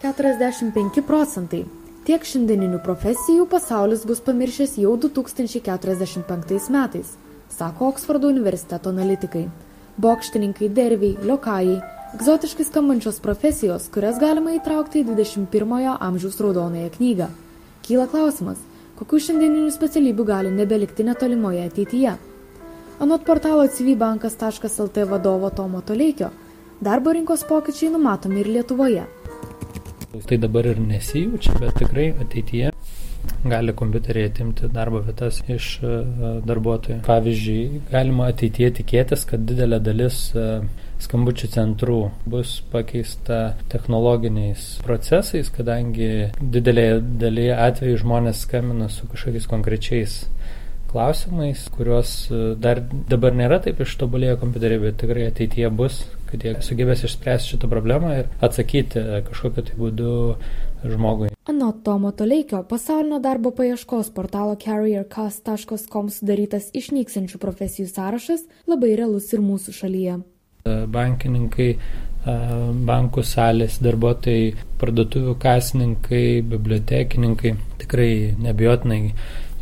45 procentai. Tiek šiandieninių profesijų pasaulis bus pamiršęs jau 2045 metais, sako Oksfordo universiteto analitikai. Bokštininkai, derviai, liokajai - egzotiškai skambančios profesijos, kurias galima įtraukti į 21-ojo amžiaus raudonąją knygą. Kyla klausimas, kokių šiandieninių specialybių gali nebelikti netolimoje ateityje. Anot portalo cvbankas.lt vadovo Tomo Toleikio, darbo rinkos pokyčiai numatomi ir Lietuvoje. Tai dabar ir nesijaučia, bet tikrai ateityje gali kompiuteriai atimti darbo vietas iš e, darbuotojų. Pavyzdžiui, galima ateityje tikėtis, kad didelė dalis e, skambučių centrų bus pakeista technologiniais procesais, kadangi didelėje dalyje atveju žmonės skambina su kažkokiais konkrečiais klausimais, kuriuos e, dar dabar nėra taip ištobulėję kompiuteriai, bet tikrai ateityje bus, kad jie sugebės išspręsti šitą problemą ir atsakyti kažkokiu tai būdu žmogui. Anot Tomo Toleikio, pasaulinio darbo paieškos portalo carriercast.com sudarytas išnyksančių profesijų sąrašas labai realus ir mūsų šalyje. Bankininkai, bankų salės darbuotojai, parduotuvių kasininkai, bibliotekininkai tikrai nebijotinai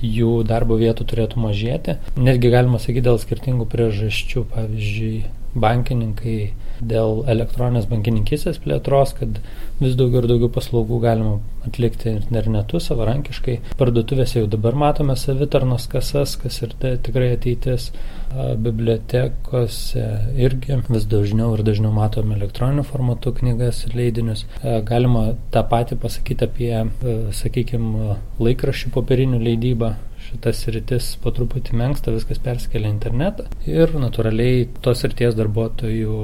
jų darbo vietų turėtų mažėti. Netgi galima sakyti dėl skirtingų priežasčių. Pavyzdžiui, bankininkai dėl elektroninės bankininkysės plėtros, kad vis daugiau ir daugiau paslaugų galima atlikti internetu savarankiškai. Parduotuvėse jau dabar matome savitarnos kasas, kas ir tai tikrai ateitis. Bibliotekose irgi vis dažniau ir dažniau matome elektroniniu formatu knygas ir leidinius. Galima tą patį pasakyti apie, sakykime, laikraščių popierinių leidybą šitas rytis po truputį menksta, viskas perskelia internetą ir natūraliai tos ryties darbuotojų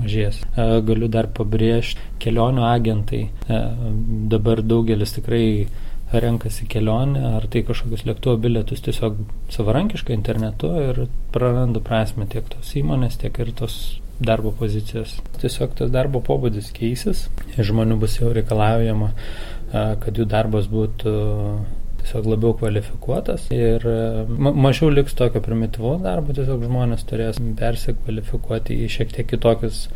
mažės. E, galiu dar pabrėžti kelionių agentai. E, dabar daugelis tikrai renkasi kelionę, ar tai kažkokius lėktuvo bilietus tiesiog savarankiškai internetu ir praranda prasme tiek tos įmonės, tiek ir tos darbo pozicijos. Tiesiog tas darbo pobūdis keisis, žmonių bus jau reikalaujama, e, kad jų darbas būtų tiesiog labiau kvalifikuotas ir e, ma mažiau liks tokio primityvaus darbo, tiesiog žmonės turės persikvalifikuoti į šiek tiek kitokius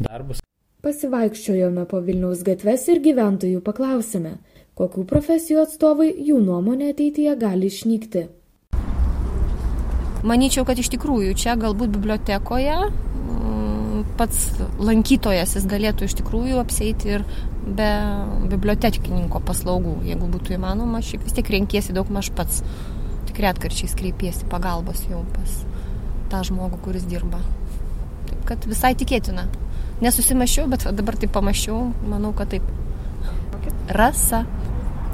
darbus. Pasivaikščiojome po Vilniaus gatves ir gyventojų paklausėme, kokių profesijų atstovai jų nuomonė ateityje gali išnykti. Manyčiau, kad iš tikrųjų čia galbūt bibliotekoje pats lankytojas jis galėtų iš tikrųjų apseiti ir be bibliotekininko paslaugų, jeigu būtų įmanoma, šiaip vis tiek renkiesi daug maž pats, tik retkarčiais kreipiesi pagalbos jau pas tą žmogų, kuris dirba. Taip kad visai tikėtina. Nesusimašiau, bet dabar taip pamašiau, manau, kad taip. Rasa.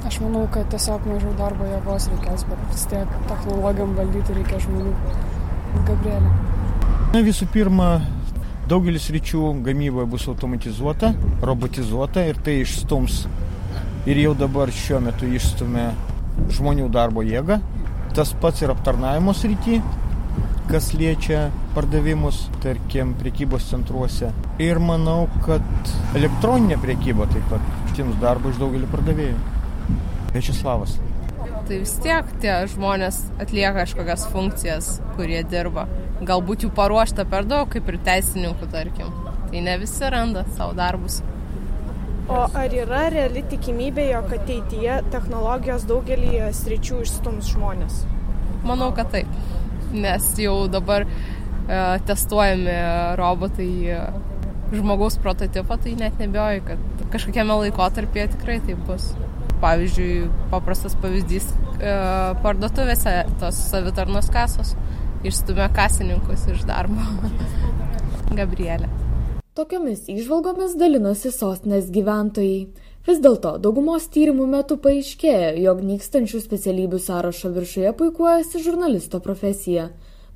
Aš manau, kad tiesiog mažiau darbo jėgos reikės, bet vis tiek technologijam valdyti reikia žmonių. Gabrielė. Na visų pirma, Daugelis ryčių gamyba bus automatizuota, robotizuota ir tai išstums ir jau dabar šiuo metu išstumia žmonių darbo jėgą. Tas pats ir aptarnavimo srity, kas liečia pardavimus, tarkim, prekybos centruose. Ir manau, kad elektroninė prekyba taip pat štims darbo iš daugelį pardavėjų. Večislavas. Tai vis tiek tie žmonės atlieka kažkokias funkcijas, kurie dirba galbūt jų paruošta per daug, kaip ir teisininkų, tarkim. Tai ne visi randa savo darbus. O ar yra reali tikimybė, jog ateityje technologijos daugelį sričių išstums žmonės? Manau, kad taip. Nes jau dabar e, testuojami robotai e, žmogaus prototipą, tai net nebejoju, kad kažkokiame laikotarpyje tikrai tai bus. Pavyzdžiui, paprastas pavyzdys e, parduotuvėse tos savitarnos kasos išstumia kasininkus iš darbo. Gabrielė. Tokiomis išvalgomis dalinosi sostinės gyventojai. Vis dėlto daugumos tyrimų metu paaiškėjo, jog nykstančių specialybių sąrašo viršuje puikuojasi žurnalisto profesija.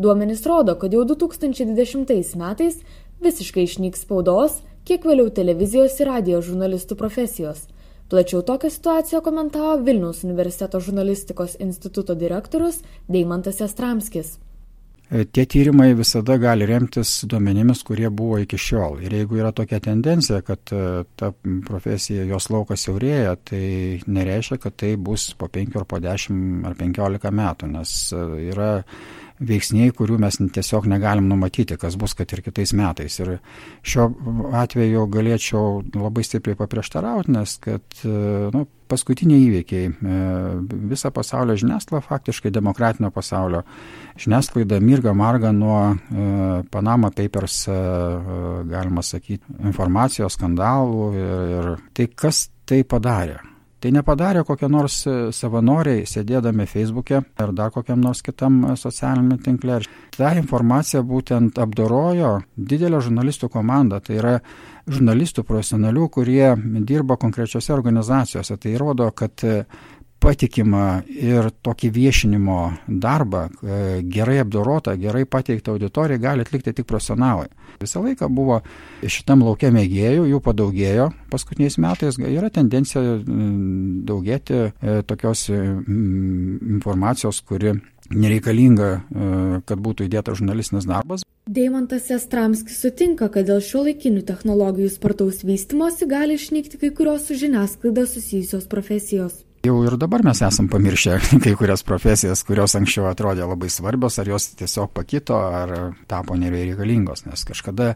Duomenys rodo, kad jau 2020 metais visiškai išnyks spaudos, kiek vėliau televizijos ir radio žurnalistų profesijos. Plačiau tokią situaciją komentavo Vilniaus universiteto žurnalistikos instituto direktorius Deimantas Estramskis. E, tie tyrimai visada gali remtis duomenimis, kurie buvo iki šiol. Ir jeigu yra tokia tendencija, kad e, ta profesija, jos laukas siaurėja, tai nereiškia, kad tai bus po 5 ar po 10 ar 15 metų, nes e, yra veiksniai, kurių mes tiesiog negalim numatyti, kas bus, kad ir kitais metais. Ir šiuo atveju galėčiau labai stipriai paprieštarauti, nes kad nu, paskutiniai įvykiai, e, visa pasaulio žiniasklaida, faktiškai demokratinio pasaulio žiniasklaida mirga marga nuo e, Panama Papers, e, galima sakyti, informacijos skandalų ir, ir tai kas tai padarė. Tai nepadarė kokie nors e, savanoriai, sėdėdami Facebook'e ar dar kokiam nors kitam e, socialiniam tinkle. Ta informacija būtent apdorojo didelę žurnalistų komandą. Tai yra žurnalistų profesionalių, kurie dirba konkrečiose organizacijose. Tai rodo, kad e, patikimą ir tokį viešinimo darbą, e, gerai apdorotą, gerai pateiktą auditoriją gali atlikti tik profesionalai. Visą laiką buvo šitam laukia mėgėjų, jų padaugėjo paskutiniais metais, yra tendencija daugėti e, tokios informacijos, kuri nereikalinga, e, kad būtų įdėtas žurnalistinis darbas. Deimantas Jastramskis sutinka, kad dėl šio laikinių technologijų spartaus vystimosi gali išnykti kai kurios su žiniasklaida susijusios profesijos. Jau ir dabar mes esam pamiršę kai kurias profesijas, kurios anksčiau atrodė labai svarbios, ar jos tiesiog pakito, ar tapo nereikalingos, nes kažkada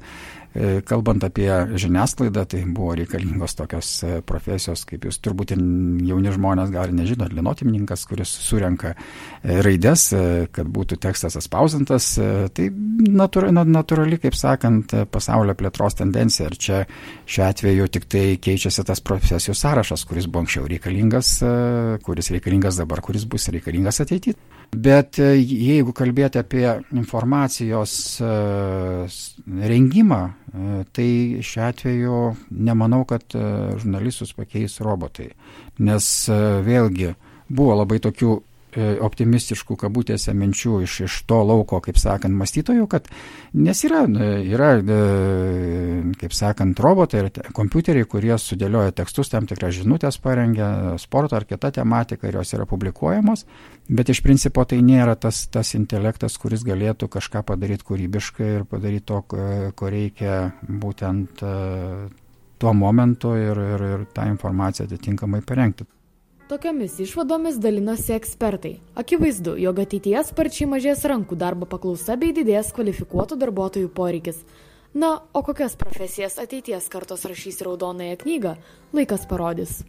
E, kalbant apie žiniasklaidą, tai buvo reikalingos tokios e, profesijos, kaip jūs turbūt jauni žmonės gal nežinot, linotimininkas, kuris surenka e, raides, kad būtų tekstas atspausintas. Tai natūrali, kaip sakant, pasaulio plėtros tendencija. Ir čia šiuo atveju tik tai keičiasi tas profesijų sąrašas, kuris buvo anksčiau reikalingas, kuris reikalingas dabar, kuris bus reikalingas ateityje. Bet jeigu kalbėti apie informacijos rengimą, E, tai šiuo atveju nemanau, kad e, žurnalistus pakeis robotai, nes e, vėlgi buvo labai tokių E, optimistiškų kabutėse minčių iš, iš to lauko, kaip sakant, mąstytojų, kad nes yra, e, yra e, kaip sakant, robotai ir kompiuteriai, kurie sudėlioja tekstus, tam tikras žinutės parengia, sporto ar kita tematika ir jos yra publikuojamos, bet iš principo tai nėra tas, tas intelektas, kuris galėtų kažką padaryti kūrybiškai ir padaryti to, ko reikia būtent tuo momentu ir, ir, ir tą informaciją atitinkamai parengti. Tokiomis išvadomis dalinosi ekspertai. Akivaizdu, jog ateityje sparčiai mažės rankų darbo paklausa bei didės kvalifikuotų darbuotojų poreikis. Na, o kokias profesijas ateities kartos rašys raudonąją knygą, laikas parodys.